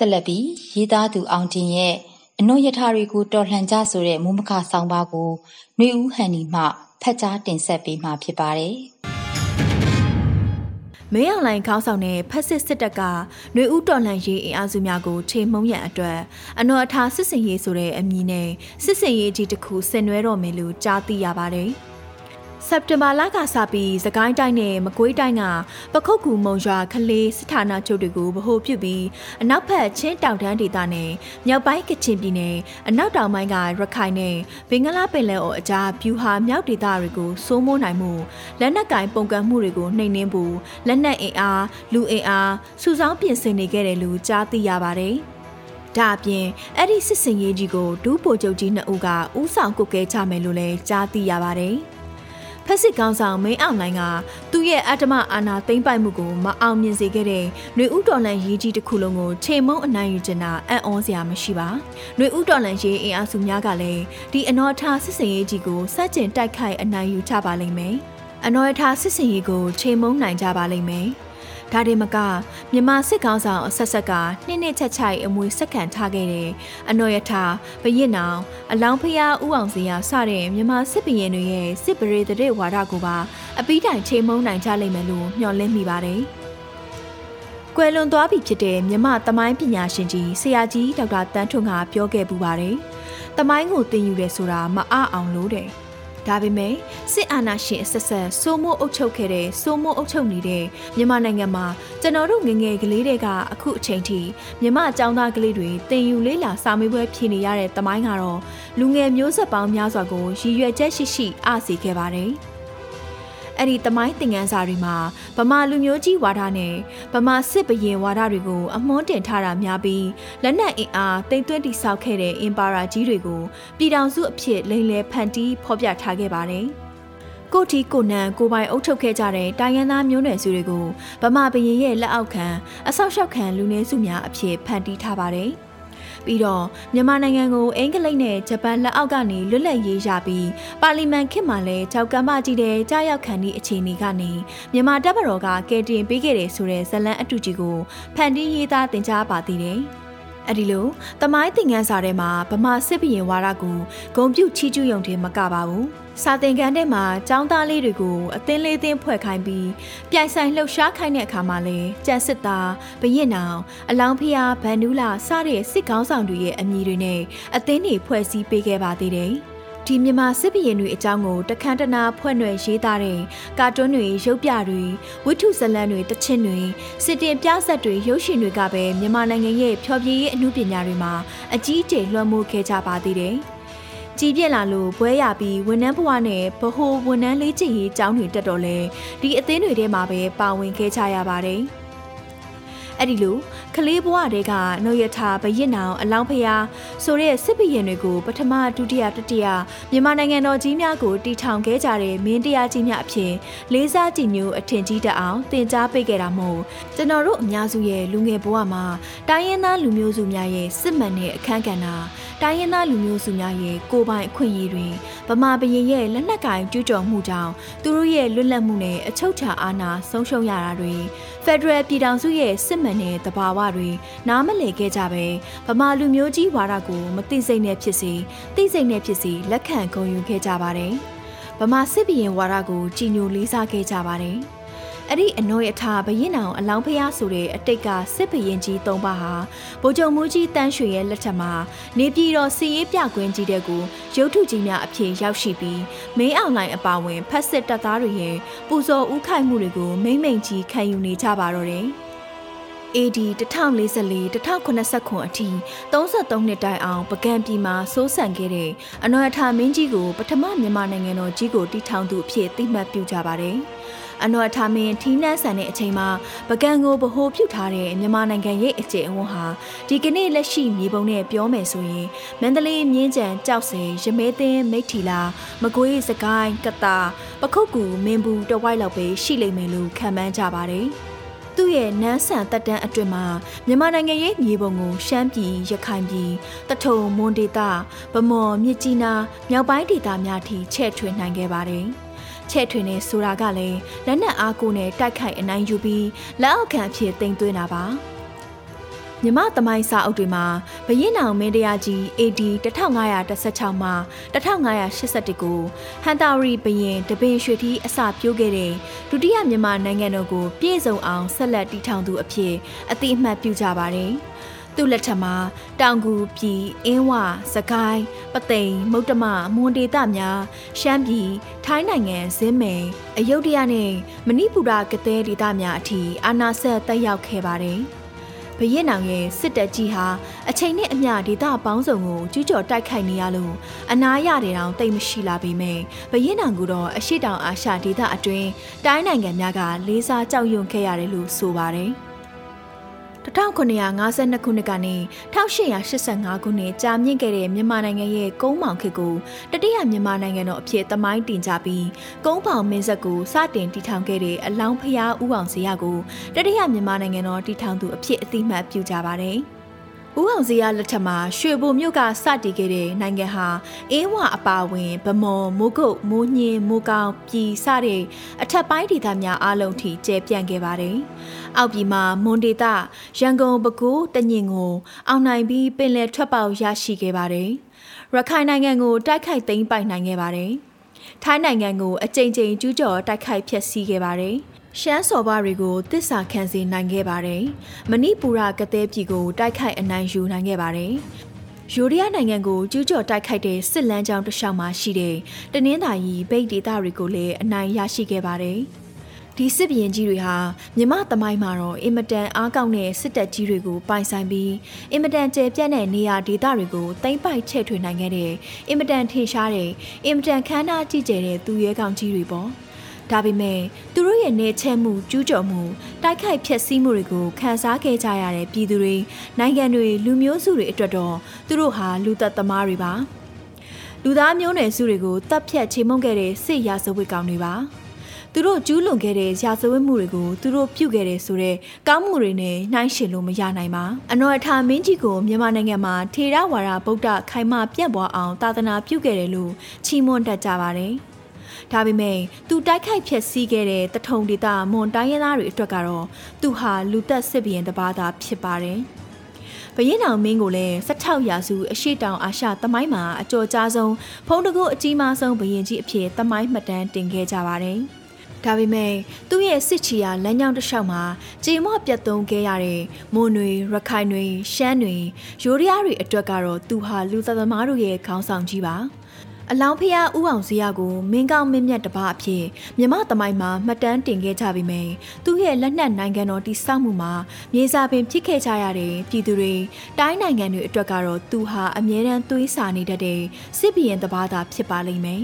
ဆက်လက်ပြီးရေးသားသူအောင်တင်ရဲ့အနှုတ်ရထားတွေကိုတော်လှန်ကြဆိုတဲ့မူမခဆောင်းပါးကိုနှွေဦးဟန်နီမှဖတ်ကြားတင်ဆက်ပေးမှာဖြစ်ပါတယ်။မင်းအောင်လိုင်ခေါင်းဆောင်တဲ့ဖက်စစ်စစ်တပ်ကຫນွေဦးတော်လှန်ရေးအင်အားစုများကိုချိန်မှုံးရန်အတွက်အနော်အထာစစ်စင်ရေးဆိုတဲ့အမည်နဲ့စစ်စင်ရေးကြီးတစ်ခုဆင်နွှဲတော်မယ်လို့ကြားသိရပါတယ်။ စက်တင်ဘာလကစပြီးစကိုင်းတိုင်းနဲ့မကွေးတိုင်းကပခုတ်ကူမုံရွာခလေးစစ်ဌာနချုပ်တွေကိုဗဟိုပြုပြီးအနောက်ဘက်ချင်းတောင်တန်းဒေသနဲ့မြောက်ပိုင်းကချင်ပြည်နယ်အနောက်တောင်ပိုင်းကရခိုင်နဲ့ဘင်္ဂလားပင်လယ်အော်အကြားပြူဟာမြောက်ဒေသတွေကိုစိုးမိုးနိုင်မှုလက်နက်ကင်ပုံကန့်မှုတွေကိုနှိမ်နင်းဖို့လက်နက်အင်အားလူအင်အားစုဆောင်းပြင်ဆင်နေခဲ့တယ်လို့ကြားသိရပါတယ်။ဒါအပြင်အဲ့ဒီစစ်စင်ရေးကြီးကိုဒူးပိုချုပ်ကြီးနှစ်ဦးကဥဆောင်ကုတ်ကဲချမယ်လို့လည်းကြားသိရပါတယ်။ဖ က်စစ်ကောင်းဆောင်မင်းအောင်လိုင်းကသူ့ရဲ့အတ္တမအာဏာသိမ်းပိုက်မှုကိုမအောင်မြင်စေခဲ့တဲ့ຫນွေဥတော်လန်ရေးကြီးတစ်ခုလုံးကိုချိန်မုံအနိုင်ယူချင်တာအံ့ဩစရာမရှိပါ။ຫນွေဥတော်လန်ရေးအင်အားစုများကလည်းဒီအနော်ထားစစ်စင်ရေးကြီးကိုစတင်တိုက်ခိုက်အနိုင်ယူချပါလိမ့်မယ်။အနော်ထားစစ်စင်ရေးကိုချိန်မုံနိုင်ကြပါလိမ့်မယ်။ ဒါတွေမကမြမစစ်ကောင်းဆောင်အဆက်ဆက်ကနှစ်နှစ်ချက်ချိုက်အမွေစက္ကန့်ထားခဲ့တဲ့အနော်ရထာဘရင်နောင်အလောင်းဖျားဥအောင်စရာစတဲ့မြမစစ်ဘရင်တွေရဲ့စစ်ပရိသတဲ့ဝါဒကိုပါအပီးတိုင်ချိန်မုံနိုင်ကြလိမ့်မယ်လို့မျှော်လင့်မိပါတယ်။ကွယ်လွန်သွားပြီဖြစ်တဲ့မြမသမိုင်းပညာရှင်ကြီးဆရာကြီးဒေါက်တာတန်းထွန်းကပြောခဲ့ပူပါတယ်။သမိုင်းကိုသင်ယူရဲဆိုတာမအအောင်လို့တဲ့။ ဒါပေမဲ့စစ်အာဏာရှင်အဆက်ဆက်စိုးမိုးအုပ်ချုပ်ခဲ့တဲ့စိုးမိုးအုပ်ချုပ်နေတဲ့မြန်မာနိုင်ငံမှာကျွန်တော်တို့ငငယ်ကလေးတွေကအခုအချိန်ထိမြန်မာအကြောင်းသားကလေးတွေတင်ယူလေးလာစာမေးပွဲဖြေနေရတဲ့တမိုင်းကတော့လူငယ်မျိုးဆက်ပေါင်းများစွာကိုရည်ရွယ်ချက်ရှိရှိအားစီခဲ့ပါတယ်။ အဲ့ဒီတမိုင်းသင်ခန်းစာတွေမှာဗမာလူမျိုးကြီးဝါဒနဲ့ဗမာစစ်ဘရင်ဝါဒတွေကိုအမွှန်းတင်ထားတာများပြီးလက်နက်အင်အားတိမ်သွင်းတိဆောက်ခဲ့တဲ့အင်ပါရာကြီးတွေကိုပြည်ထောင်စုအဖြစ်လိမ်လည်ဖန်တီးဖော်ပြထားခဲ့ပါတယ်။ကိုတီကိုနန်ကိုပိုင်အုပ်ချုပ်ခဲ့ကြတဲ့တိုင်းရင်းသားမျိုးနွယ်စုတွေကိုဗမာဘရင်ရဲ့လက်အောက်ခံအဆောက်အအုံခံလူနည်းစုများအဖြစ်ဖန်တီးထားပါတယ်။ ပြီးတော့မြန်မာနိုင်ငံကိုအင်္ဂလိပ်နဲ့ဂျပန်လက်အောက်ကနေလွတ်လပ်ရေးရပြီးပါလီမန်ခေတ်မှာလည်းကြောက်ကမ်းမကြီးတဲ့ကြားရောက်ခံသည့်အခြေအနေကနေမြန်မာတပ်မတော်ကကယ်တင်ပေးခဲ့တယ်ဆိုတဲ့ဇလံအတူကြီးကိုဖန်တီးရေးသားတင်ကြားပါသေးတယ်။အဲ့ဒီလိုတမိုင်းသင်ခန်းစာထဲမှာဗမာစစ်ဘရင်ဝါဒကိုဂုံပြုတ်ချီးကျူးရုံတင်မကပါဘူး စာသင်ခန်းထဲမှာចောင်းသားလေးတွေကိုအသင်းလေးသင်းဖွဲ့ခိုင်းပြီးပြိုင်ဆိုင်လှုပ်ရှားခိုင်းတဲ့အခါမှာလည်းကြံစစ်သားဘရင်နောင်အလောင်းဖျားဗန်နူးလာစတဲ့စစ်ကောင်းဆောင်တွေရဲ့အမည်တွေနဲ့အသင်းတွေဖွဲ့စည်းပေးခဲ့ပါသေးတယ်ဒီမြန်မာစစ်ဘရင်တွေအကြောင်းကိုတခမ်းတနာဖွဲ့နွယ်ရေးသားတဲ့ကာတွန်းတွေရုပ်ပြတွေဝိထုဇလံတွေတချင်းတွေစစ်တင်ပြဆက်တွေရုပ်ရှင်တွေကပဲမြန်မာနိုင်ငံရဲ့ဖျော်ဖြေရေးအမှုပညာတွေမှာအကြီးအကျယ်လွှမ်းမိုးခဲ့ကြပါသေးတယ်။ ကြည်ပြက်လာလို့ဘွဲရပြီးဝန်ထမ်းဘဝနဲ့ဗဟိုဝန်ထမ်းလေးချင်ရေးအကြောင်းတွေတက်တော့လဲဒီအသင်းတွေထဲမှာပဲပါဝင်ခဲ့ကြရပါတယ်။ အဲ့ဒီလိုကလေးဘဝတဲကနှုတ်ရထားဘရစ်နောင်အလောင်းဖျားဆိုတဲ့စစ်ဘရင်တွေကိုပထမဒုတိယတတိယမြန်မာနိုင်ငံတော်ကြီးများကိုတီထောင်ခဲ့ကြတဲ့မင်းတရားကြီးများအဖြစ်လေးစားကြည်ညိုအထင်ကြီးတအောင်တင် जा ပေးခဲ့တာမို့ကျွန်တော်တို့အများစုရဲ့လူငယ်ဘဝမှာတိုင်းရင်းသားလူမျိုးစုများရဲ့စစ်မှန်တဲ့အခမ်းကဏ္ဍတိုင်းရင်းသားလူမျိုးစုများရဲ့ကိုယ်ပိုင်အခွင့်အရေးတွေဗမာဘရင်ရဲ့လက်နက်ကင်ကျူးကျော်မှုကြောင့်သူတို့ရဲ့လွတ်လပ်မှုနဲ့အချုပ်ချာအာဏာဆုံးရှုံးရတာတွေဖက်ဒရယ်ပြည်ထောင်စုရဲ့စစ်မှန်တဲ့သဘာဝတွေနားမလည်ခဲ့ကြပဲဗမာလူမျိုးကြီးဝါဒကိုမသိစိတ်နဲ့ဖြစ်စီသိစိတ်နဲ့ဖြစ်စီလက်ခံဂုဏ်ယူခဲ့ကြပါတယ်ဗမာစစ်ဘီရင်ဝါဒကိုကြည်ညိုလေးစားခဲ့ကြပါတယ်အဲ့ဒီအနှွေအထာဘရင်အောင်အလောင်းဖျားဆိုတဲ့အတိတ်ကစစ်ဘရင်ကြီး၃ပါးဟာဗိုလ်ချုပ်မူကြီးတန်းရွှေရဲ့လက်ထက်မှာနေပြည်တော်စီရေးပြကွင်းကြီးတဲ့ကိုရုပ်ထုကြီးများအဖြစ်ရောက်ရှိပြီးမင်းအောင်လိုင်းအပါဝင်ဖက်စစ်တပ်သားတွေရဲ့ပူဇော်ဥခိုက်မှုတွေကိုမိမ့်မိန်ကြီးခံယူနေကြပါတော့တယ်။ AD 1044 1089အထိ33နှစ်တိုင်အောင်ပကံပြည်မှာစိုးစံခဲ့တဲ့အနော်အထာမင်းကြီးကိုပထမမြန်မာနိုင်ငံတော်ကြီးကိုတီထောင်သူအဖြစ်သိမှတ်ပြုကြပါတယ်။အနော်အထာမင်းထီးနှန်းဆန်တဲ့အချိန်မှာပကံကိုဗဟိုပြုထားတဲ့မြန်မာနိုင်ငံရဲ့အကျင့်အဝန်းဟာဒီကနေ့လက်ရှိမြေပုံနဲ့ပြောမယ်ဆိုရင်မန္တလေးမြင်းကြံကြောက်စင်ရမဲသိန်းမိထီလာမကွေးစကိုင်းကတာပခုတ်ကူမင်းဘူးတဝိုက်လောက်ပဲရှိလိမ့်မယ်လို့ခံမှန်းကြပါတယ် သူ့ရဲ့နန်းဆန်တက်တန်းအတွင်မှာမြန်မာနိုင်ငံရဲ့မြေပုံကိုရှမ်းပြည်ရခိုင်ပြည်တထုံမွန်ဒေတာဗမော်မြစ်ကြီးနားမြောက်ပိုင်းဒေသများထိချဲ့ထွေနိုင်ခဲ့ပါတယ်။ချဲ့ထွင်နေဆိုတာကလည်းလက်နက်အားကိုနဲ့တိုက်ခိုက်အနိုင်ယူပြီးလက်အောက်ခံအဖြစ်တင်သွင်းတာပါ မြမသမိုင်းစာအုပ်တွေမှာဘရင်နောင်မင်းတရားကြီး AD 1516မှ1581ကိုဟန်တာရီဘရင်တပင်ရွှေထီးအစပြိုးခဲ့တဲ့ဒုတိယမြန်မာနိုင်ငံတော်ကိုပြည့်စုံအောင်ဆက်လက်တည်ထောင်သူအဖြစ်အတိအမှတ်ပြုကြပါတယ်။သူ့လက်ထက်မှာတောင်ကူပြည်အင်းဝစကိုင်းပသိမ်မုတ်တမမွန်ဒေသများရှမ်းပြည်ထိုင်းနိုင်ငံဇင်းမယ်အယုဒ္ဓယနဲ့မဏိပူရကသဲဒေသများအထိအာဏာဆက်တက်ရောက်ခဲ့ပါတယ်။ ဘရင်နောင်ရဲ့စစ်တပ်ကြီးဟာအချိန်နဲ့အမျှဒေသပေါင်းစုံကိုကျူးကျော်တိုက်ခိုက်နေရလို့အနာရတဲ့တောင်တိတ်မရှိလာပေမဲ့ဘရင်နောင်ကတော့အရှိတောင်အာရှဒေသအတွင်းတိုင်းနိုင်ငံများကလေးစားကြောက်ရွံ့ခဲ့ရတယ်လို့ဆိုပါတယ်။ 1952ခုနှစ်ကနေ1885ခုနှစ်ကြာမြင့်ခဲ့တဲ့မြန်မာနိုင်ငံရဲ့ကုန်းမောင်ခေတ်ကိုတတိယမြန်မာနိုင်ငံတော်အဖြစ်သမိုင်းတင်ကြပြီးကုန်းပေါင်မင်းဆက်ကိုစတင်တည်ထောင်ခဲ့တဲ့အလောင်းဖျားဥအောင်ဇေယျကိုတတိယမြန်မာနိုင်ငံတော်တည်ထောင်သူအဖြစ်အသိမှတ်ပြုကြပါတယ်။ ဦးအောင်စရာလက်ထက်မှာရွှေဘိုမြို့ကစတည်ခဲ့တဲ့နိုင်ငံဟာအင်းဝအပါဝင်ဗမော်မိုးကုတ်မိုးညင်းမိုးကောင်းပြည်စတဲ့အထက်ပိုင်းဒေသများအလုံးထိကျယ်ပြန့်ခဲ့ပါတယ်။အောက်ပြည်မှာမွန်ဒေသရန်ကုန်ပဲခူးတညင်ကိုအောင်နိုင်ပြီးပင်လယ်ထွက်ပေါက်ရရှိခဲ့ပါတယ်။ရခိုင်နိုင်ငံကိုတိုက်ခိုက်သိမ်းပိုက်နိုင်ခဲ့ပါတယ်။ထိုင်းနိုင်ငံကိုအကြိမ်ကြိမ်ကျူးကျော်တိုက်ခိုက်ဖျက်ဆီးခဲ့ပါတယ်။ ရှမ်းစော်ဘတွေကိုတစ္ဆာခံစေနိုင်ခဲ့ပါတယ်။မဏိပူရကတဲ့ပြည်ကိုတိုက်ခိုက်အနိုင်ယူနိုင်ခဲ့ပါတယ်။ယူရီးယားနိုင်ငံကိုကျူးကျော်တိုက်ခိုက်တဲ့စစ်လမ်းကြောင်းတစ်လျှောက်မှာရှိတဲ့တနင်္သာရီဗိတ်ဒေသတွေကိုလည်းအနိုင်ရရှိခဲ့ပါတယ်။ဒီစစ်ဘရင်ကြီးတွေဟာမြမသမိုင်းမှာတော့အင်မတန်အားကောင်းတဲ့စစ်တပ်ကြီးတွေကိုပိုင်ဆိုင်ပြီးအင်မတန်ကျယ်ပြန့်တဲ့နေရာဒေသတွေကိုသိမ်းပိုက်ချဲ့ထွေနိုင်ခဲ့တဲ့အင်မတန်ထင်ရှားတဲ့အင်မတန်ခမ်းနားကြီးကျယ်တဲ့သူရဲကောင်းကြီးတွေပေါ့။ ဒါပေမဲ့သူတို့ရဲ့နေချက်မှုကျူးကျော်မှုတိုက်ခိုက်ဖျက်ဆီးမှုတွေကိုခံစားခဲ့ကြရတဲ့ပြည်သူတွေနိုင်ငံတွေလူမျိုးစုတွေအတွက်တော့သူတို့ဟာလူသက်သမားတွေပါလူသားမျိုးနွယ်စုတွေကိုတပ်ဖြတ်ချေမှုန်းခဲ့တဲ့စစ်ရာဇဝတ်ကောင်တွေပါသူတို့ကျူးလွန်ခဲ့တဲ့ရာဇဝတ်မှုတွေကိုသူတို့ပြုခဲ့တဲ့ဆိုတဲ့ကောင်းမှုတွေနဲ့နှိုင်းယှဉ်လို့မရနိုင်ပါအနော်အထာမင်းကြီးကိုမြန်မာနိုင်ငံမှာထေရဝါဒဗုဒ္ဓခိုင်မာပြန့်ပွားအောင်သာသနာပြုခဲ့တယ်လို့ချီးမွမ်းတတ်ကြပါတယ်။ ဒါပေမဲ့သူတိုက်ခိုက်ဖျက်ဆီးခဲ့တဲ့တထုံဒေတာမွန်တိုင်းရင်းသားတွေအတွက်ကတော့သူဟာလူသက်စစ်ဘီရင်တစ်ပါးသာဖြစ်ပါတယ်။ဘရင်အောင်မင်းကိုလည်း16ရာစုအရှိတောင်အာရှသမိုင်းမှာအကျော်ကြားဆုံးဖုံးတကုတ်အကြီးမားဆုံးဘရင်ကြီးအဖြစ်သမိုင်းမှတ်တမ်းတင်ခဲ့ကြပါတယ်။ဒါပေမဲ့သူ့ရဲ့စစ်ချီယာလမ်းကြောင်းတစ်လျှောက်မှာကြေမော့ပြတ်သုံးခဲ့ရတဲ့မွန်တွေရခိုင်တွေရှမ်းတွေရိုးရီးယားတွေအတွက်ကတော့သူဟာလူသသမားတို့ရဲ့ခေါင်းဆောင်ကြီးပါ။ အလောင်းဖျားဥအောင်စရာကိုမင်းကောင်းမင်းမြတ်တပါအဖြစ်မြမသမိုင်းမှာမှတ်တမ်းတင်ခဲ့ကြပြီမယ်သူရဲ့လက်နက်နိုင်ငံတော်တိစောက်မှုမှာမြေစာပင်ဖြစ်ခဲ့ကြရတဲ့ပြည်သူတွေတိုင်းနိုင်ငံတွေအတွက်ကတော့သူဟာအမြဲတမ်းသွေးစာနေတတ်တဲ့စစ်ဘီရင်တပါသာဖြစ်ပါလိမ့်မယ်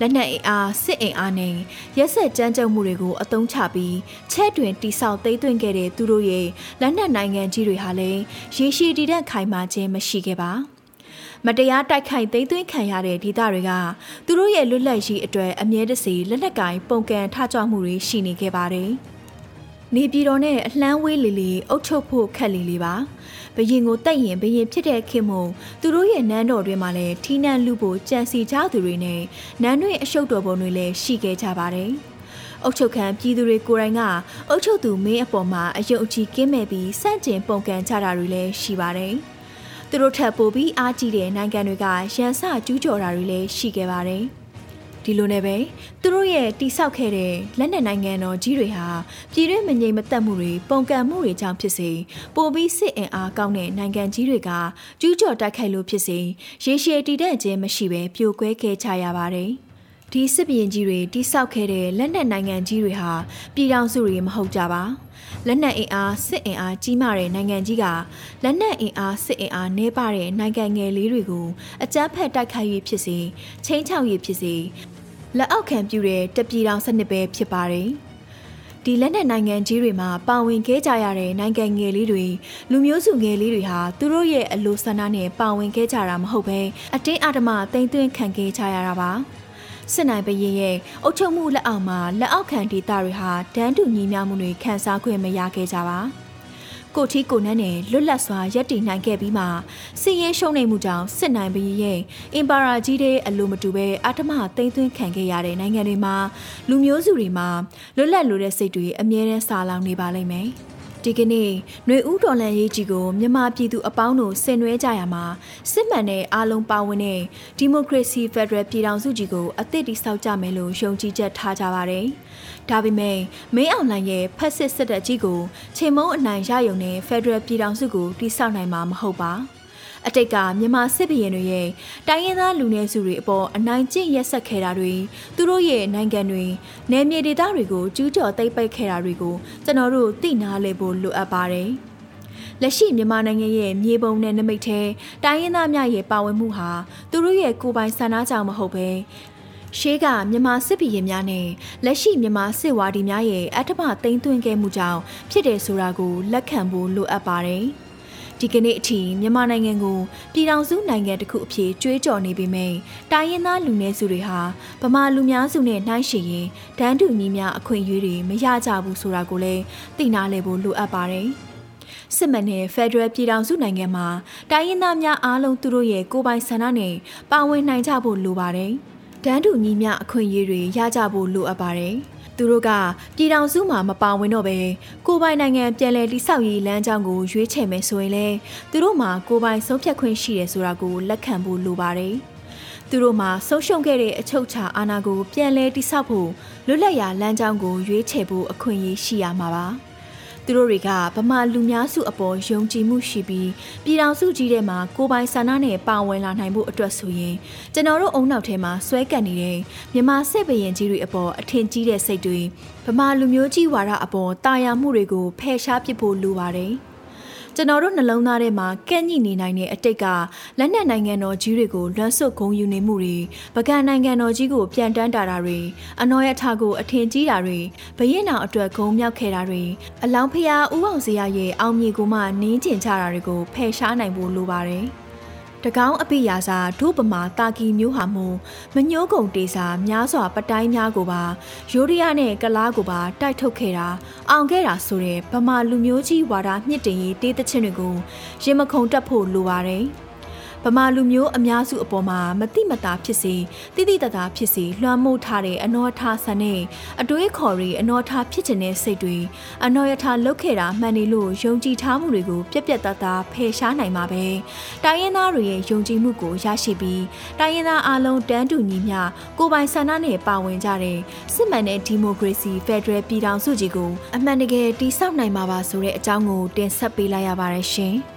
လက်နက်အင်အားစစ်အင်အားနဲ့ရက်ဆက်ကြမ်းကြုတ်မှုတွေကိုအသုံးချပြီးချဲ့တွင်တိဆောက်သိမ်းသွင်းခဲ့တဲ့သူတို့ရဲ့လက်နက်နိုင်ငံကြီးတွေဟာလည်းရေရှည်တည်တဲ့ခိုင်မာခြင်းမရှိခဲ့ပါဘူး မတရားတိုက်ခိုက်သိမ်းသွင်းခံရတဲ့ဒေသတွေကသူတို့ရဲ့လွတ်လပ်ရေးအတွက်အမြဲတစေလက်နက်ကင်ပုံကန်ထကြွမှုတွေရှိနေခဲ့ပါတယ်။နေပြည်တော်နဲ့အလှမ်းဝေးလီလီအုပ်ချုပ်ဖို့ခက်လီလီပါ။ဘရင်ကိုတက်ရင်ဘရင်ဖြစ်တဲ့ခင်မို့သူတို့ရဲ့နန်းတော်တွေမှာလည်းထီးနှံလူဖို့ကြံစီကြသူတွေနဲ့နန်းတွင်အရှုပ်တော်ပုံတွေလည်းရှိခဲ့ကြပါတယ်။အုတ်ချုပ်ခံပြည်သူတွေကိုယ်တိုင်ကအုတ်ချုပ်သူမင်းအပေါ်မှာအယုံအကြည်ကင်းမဲ့ပြီးစန့်ကျင်ပုံကန်ကြတာတွေလည်းရှိပါတယ်။ သူတို့ထပ်ပိုပြီးအားကြီးတဲ့နိုင်ငံတွေကရန်စကျူးကျော်တာတွေလည်းရှိခဲ့ပါတယ်။ဒီလိုနဲ့ပဲသူတို့ရဲ့တိဆောက်ခဲ့တဲ့လက်နက်နိုင်ငံတော်ကြီးတွေဟာပြည်တွင်းမငြိမ်မသက်မှုတွေပုံကံမှုတွေကြောင့်ဖြစ်စေပိုပြီးစစ်အင်အားကောင်းတဲ့နိုင်ငံကြီးတွေကကျူးကျော်တိုက်ခိုက်လို့ဖြစ်စေရေရှည်တည်တဲ့ခြင်းမရှိဘဲပြိုကွဲခဲ့ကြရပါတယ်။ဒီစစ်ဘရင်ကြီးတွေတိဆောက်ခဲ့တဲ့လက်နက်နိုင်ငံကြီးတွေဟာပြည်ထောင်စုတွေမဟုတ်ကြပါ။ လက်နက်အင်အားစစ်အင်အားကြီးမားတဲ့နိုင်ငံကြီးကလက်နက်အင်အားစစ်အင်အားနှဲပါတဲ့နိုင်ငံငယ်လေးတွေကိုအကြမ်းဖက်တိုက်ခိုက်ရေးဖြစ်စေချင်းချောက်ရေးဖြစ်စေလက်အောက်ခံပြုတဲ့တပြည်တော်စနစ်ပဲဖြစ်ပါတယ်ဒီလက်နက်နိုင်ငံကြီးတွေမှာပါဝင်ခဲ့ကြရတဲ့နိုင်ငံငယ်လေးတွေလူမျိုးစုငယ်လေးတွေဟာသူတို့ရဲ့အလိုဆန္ဒနဲ့ပါဝင်ခဲ့ကြတာမဟုတ်ဘဲအတင်းအဓမ္မတိမ့်သွင်းခံခဲ့ကြရတာပါ။ စစ်နိုင်ဘရင်ရဲ့အုပ်ချုပ်မှုလက်အောက်မှာလက်အောက်ခံဒေသတွေဟာတန်းတူညီမျှမှုတွေခံစားခွင့်မရခဲ့ကြပါကိုထီကိုနန်းနဲ့လွတ်လပ်စွာရပ်တည်နိုင်ခဲ့ပြီးမှစစ်ရေးရှုံးနေမှုကြောင့်စစ်နိုင်ဘရင်ရဲ့အင်ပါရာကြီးတဲ့အလိုမတူပဲအထမသိမ်းသွင်းခံခဲ့ရတဲ့နိုင်ငံတွေမှာလူမျိုးစုတွေမှာလွတ်လပ်လိုတဲ့စိတ်တွေအမြဲတမ်းစာလောင်နေပါလိမ့်မယ်။တ ဒီကနေ့ຫນွေဦးတော်လန်ရေးကြီးကိုမြန်မာပြည်သူအပေါင်းတို့ဆင်နွှဲကြရမှာစစ်မှန်တဲ့အားလုံးပါဝင်တဲ့ဒီမိုကရေစီဖက်ဒရယ်ပြည်ထောင်စုကြီးကိုအသစ်တည်ဆောက်ကြမယ်လို့ယုံကြည်ချက်ထားကြပါတယ်။ဒါပေမဲ့မင်းအောင်လှိုင်ရဲ့ဖက်စစ်စစ်တပ်ကြီးကိုချိန်မုံအနိုင်ရယုံတဲ့ဖက်ဒရယ်ပြည်ထောင်စုကိုတည်ဆောက်နိုင်မှာမဟုတ်ပါ။ အတိတ်ကမြန်မာစစ်ဘရင်တွေရဲ့တိုင်းရင်းသားလူနည်းစုတွေအပေါ်အနိုင်ကျင့်ရက်ဆက်ခဲ့တာတွေသူတို့ရဲ့နိုင်ငံတွေနယ်မြေဒေသတွေကိုကျူးကျော်သိမ်းပိတ်ခဲ့တာတွေကိုကျွန်တော်တို့သိနာလေဖို့လိုအပ်ပါတယ်။လက်ရှိမြန်မာနိုင်ငံရဲ့မြေပုံနဲ့နမိတ်ထဲတိုင်းရင်းသားများရဲ့ပါဝင်မှုဟာသူတို့ရဲ့ကိုယ်ပိုင်ဆန္ဒကြောင့်မဟုတ်ပဲရှေးကမြန်မာစစ်ဘီရင်များနဲ့လက်ရှိမြန်မာစစ်ဝါဒီများရဲ့အထမသိမ်းသွင်းခဲ့မှုကြောင့်ဖြစ်တယ်ဆိုတာကိုလက်ခံဖို့လိုအပ်ပါတယ်။ ဒီကနေ့အထိမြန်မာနိုင်ငံကိုပြည်ထောင်စုနိုင်ငံတစ်ခုအဖြစ်ကြွေးကြော်နေပေမဲ့တိုင်းရင်းသားလူနည်းစုတွေဟာဗမာလူများစုနဲ့နှိုင်းယှဉ်ရင်ဒန်းတူညီများအခွင့်အရေးတွေမရကြဘူးဆိုတာကိုလည်းသိနာလည်ဖို့လိုအပ်ပါတယ်။စစ်မှန်တဲ့ဖက်ဒရယ်ပြည်ထောင်စုနိုင်ငံမှာတိုင်းရင်းသားများအားလုံးသူတို့ရဲ့ကိုယ်ပိုင်ဆန္ဒနဲ့ပါဝင်နိုင်ကြဖို့လိုပါတယ်။ဒန်းတူညီမျှအခွင့်အရေးတွေရကြဖို့လိုအပ်ပါတယ်။ သူတို့ကပြည်ထောင်စုမှာမပါဝင်တော့ပဲကိုပိုင်နိုင်ငံပြည်လဲတိဆောက်ရေးလမ်းကြောင်းကိုရွေးချယ်မယ်ဆိုရင်လေသူတို့မှာကိုပိုင်ဆုံးဖြတ်ခွင့်ရှိတယ်ဆိုတာကိုလက်ခံဖို့လိုပါတယ်။သူတို့မှာဆုံးရှုံးခဲ့တဲ့အချုပ်ချာအာဏာကိုပြန်လဲတိဆောက်ဖို့လွတ်လပ်ရာလမ်းကြောင်းကိုရွေးချယ်ဖို့အခွင့်အရေးရှိရမှာပါ။ သူတို့တွေကဗမာလူများစုအပေါ်ယုံကြည်မှုရှိပြီးပြည်ထောင်စုကြီးထဲမှာကိုပိုင်ဆန္ဒနဲ့ပါဝင်လာနိုင်ဖို့အတွက်ဆိုရင်ကျွန်တော်တို့အုံနောက်ထဲမှာဆွဲကပ်နေတဲ့မြန်မာစစ်ဘရင်ကြီးတွေအပေါ်အထင်ကြီးတဲ့စိတ်တွေဗမာလူမျိုးကြီးဝါဒအပေါ်တာယာမှုတွေကိုဖယ်ရှားပစ်ဖို့လိုပါတယ်။ ကျွန်တော်တို့နှလုံးသားထဲမှာကဲ့ညိနေနိုင်တဲ့အတိတ်ကလက်နက်နိုင်ငံတော်ကြီးတွေကိုလွမ်းဆွတ်ဂုံယူနေမှုတွေပကံနိုင်ငံတော်ကြီးကိုပြန်တန်းတာတာတွေအနော်ရထကိုအထင်ကြီးတာတွေဘရင်နောင်အတွက်ဂုံမြောက်ခဲ့တာတွေအလောင်းဖျားဥအောင်စရာရဲ့အောင်မြေကိုမှနင်းကျင်ချတာတွေကိုဖယ်ရှားနိုင်ဖို့လိုပါတယ်။ တကောင်းအပိယာစာဒုပမာတာကီမျိုးဟာမူမညိုးကုံတေစာများစွာပတိုင်းများကိုပါယိုရီးယားနဲ့ကလားကိုပါတိုက်ထုတ်ခဲ့တာအောင်ခဲ့တာဆိုတဲ့ဗမာလူမျိုးကြီးဝါဒမြင့်တင်ရေးတေးသချင်းတွေကိုရင်မခုန်တက်ဖို့လိုပါတယ်။ ဗမာလူမျိုးအများစုအပေါ်မှာမတိမတာဖြစ်စေတိတိတတာဖြစ်စေလွှမ်းမိုးထားတဲ့အနောထားဆန်နဲ့အတွေးခေါ်ရီအနောထားဖြစ်ခြင်းတဲ့စိတ်တွေအနောရထားလုတ်ခဲ့တာမှန်နေလို့ယုံကြည်ထားမှုတွေကိုပြက်ပြက်တသားဖယ်ရှားနိုင်မှာပဲတိုင်းရင်းသားတွေရဲ့ယုံကြည်မှုကိုရရှိပြီးတိုင်းရင်းသားအလုံးတန်းတူညီမျှကိုပိုင်ဆန္ဒနဲ့ပါဝင်ကြတဲ့စစ်မှန်တဲ့ဒီမိုကရေစီဖက်ဒရယ်ပြည်ထောင်စုကြီးကိုအမှန်တကယ်တည်ဆောက်နိုင်မှာပါဆိုတဲ့အကြောင်းကိုတင်ဆက်ပေးလိုက်ရပါတယ်ရှင်။